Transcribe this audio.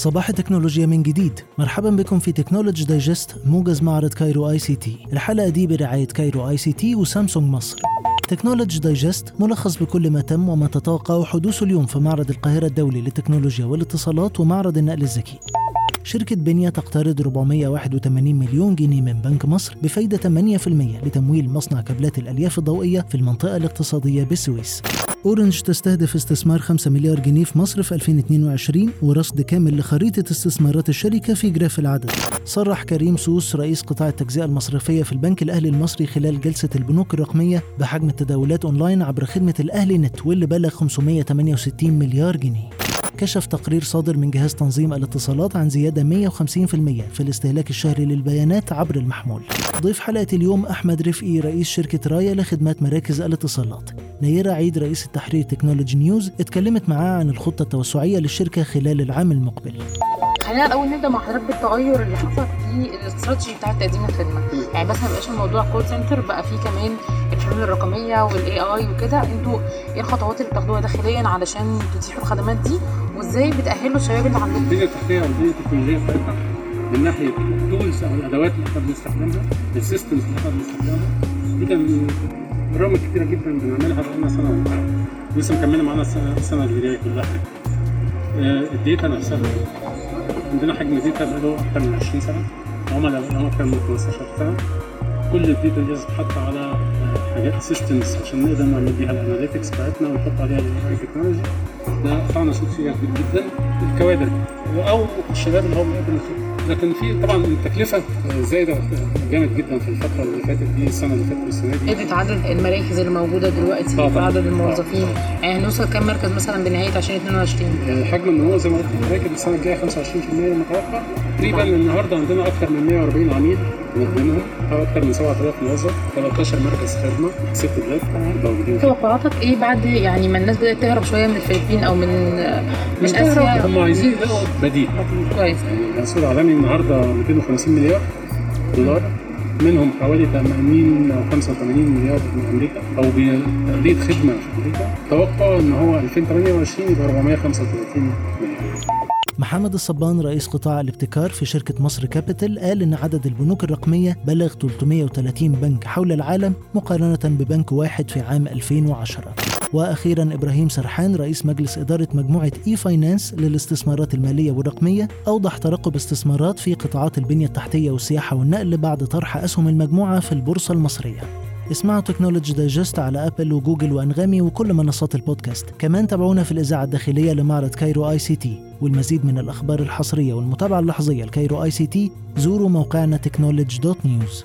صباح التكنولوجيا من جديد. مرحبا بكم في Technology Digest موجز معرض Cairo ICT. الحلقة دي برعاية Cairo ICT وسامسونج مصر. Technology Digest ملخص بكل ما تم وما تتوقع حدوثه اليوم في معرض القاهرة الدولي للتكنولوجيا والاتصالات ومعرض النقل الذكي. شركة بنيا تقترض 481 مليون جنيه من بنك مصر بفايدة 8% لتمويل مصنع كابلات الألياف الضوئية في المنطقة الاقتصادية بالسويس أورنج تستهدف استثمار 5 مليار جنيه في مصر في 2022 ورصد كامل لخريطة استثمارات الشركة في graph العدد. صرح كريم سوس رئيس قطاع التجزئة المصرفية في البنك الأهلي المصري خلال جلسة البنوك الرقمية بحجم التداولات أونلاين عبر خدمة الأهلي نت واللي بلغ 568 مليار جنيه. كشف تقرير صادر من جهاز تنظيم الاتصالات عن زيادة 150% في الاستهلاك الشهري للبيانات عبر المحمول. ضيف حلقة اليوم أحمد رفقي رئيس شركة رايا لخدمات مراكز الاتصالات. نيرة عيد رئيس التحرير Technology News اتكلمت معاه عن الخطة التوسعية للشركة خلال العام المقبل. خلينا الأول نبدأ مع حضرتك بالتغير اللي حصل في الاستراتيجي بتاع تقديم الخدمة. يعني بس ما بقاش الموضوع call center بقى فيه كمان الحلول الرقمية وال AI وكده. أنتوا إيه الخطوات اللي بتاخدوها داخليا علشان تتيحوا الخدمات دي؟ وازاي بتأهلوا الشباب اللي عندكم البنيه التحتيه والبنيه التكنولوجيه بتاعتنا من ناحية ال tools أو الأدوات اللي إحنا بنستخدمها ال systems اللي إحنا بنستخدمها. دي كان برامج كتيرة جدا بنعملها بقالنا ونص. لسه مكملة معانا اللي جاية كلها. آه، ال data نفسها. عندنا حجم data بقاله أكتر من 20 سنة. عملاء بقالهم أكتر من 15 سنه كل ال data دي بتتحط على حاجات systems عشان نقدر نعمل بيها ال analytics بتاعتنا ونحط عليها ال AI technology ده قطعنا شوط فيها كبير جدا. الكوادر. أو الشباب اللي بيقدم الخدمه لكن في طبعا التكلفه زايدة جامد جدا في الفترة اللي فاتت دي السنة اللي فاتت والسنة دي. قدرت عدد المراكز اللي موجودة دلوقتي طبعاً. في عدد الموظفين. يعني هنوصل كام مركز مثلا بنهاية 2022 آه، حجم النمو زي ما قلت لحضرتك السنة الجايه 25% متوقع. تقريبا النهارده عندنا أكثر من 140 عميل. أو أكثر من 7000 موظف 13 مركز خدمة ست بلاد موجودين. توقعاتك إيه بعد يعني ما الناس بدأت تهرب شوية من الفلبين أو من من أسيا؟ هم عايزين يلاقوا بديل. كويس. يعني السوق العالمي النهارده 250 مليار دولار منهم حوالي 80 أو 85 مليار من أمريكا أو بتأدية خدمة في أمريكا. توقع إن هو 2028 يبقى 435 مليار. محمد الصبان رئيس قطاع الابتكار في شركة مصر كابيتال قال إن عدد البنوك الرقمية بلغ 330 بنك حول العالم مقارنة ببنك واحد في عام 2010 وأخيرا إبراهيم سرحان رئيس مجلس إدارة مجموعة e-finance للاستثمارات المالية والرقمية أوضح ترقب استثمارات في قطاعات البنية التحتية والسياحة والنقل بعد طرح أسهم المجموعة في البورصة المصرية. اسمعوا Technology Digest على ابل وجوجل وانغامي وكل منصات البودكاست. كمان تابعونا في الإذاعة الداخلية لمعرض Cairo ICT والمزيد من الأخبار الحصرية والمتابعة اللحظية ل Cairo ICT زوروا موقعنا Technology dot news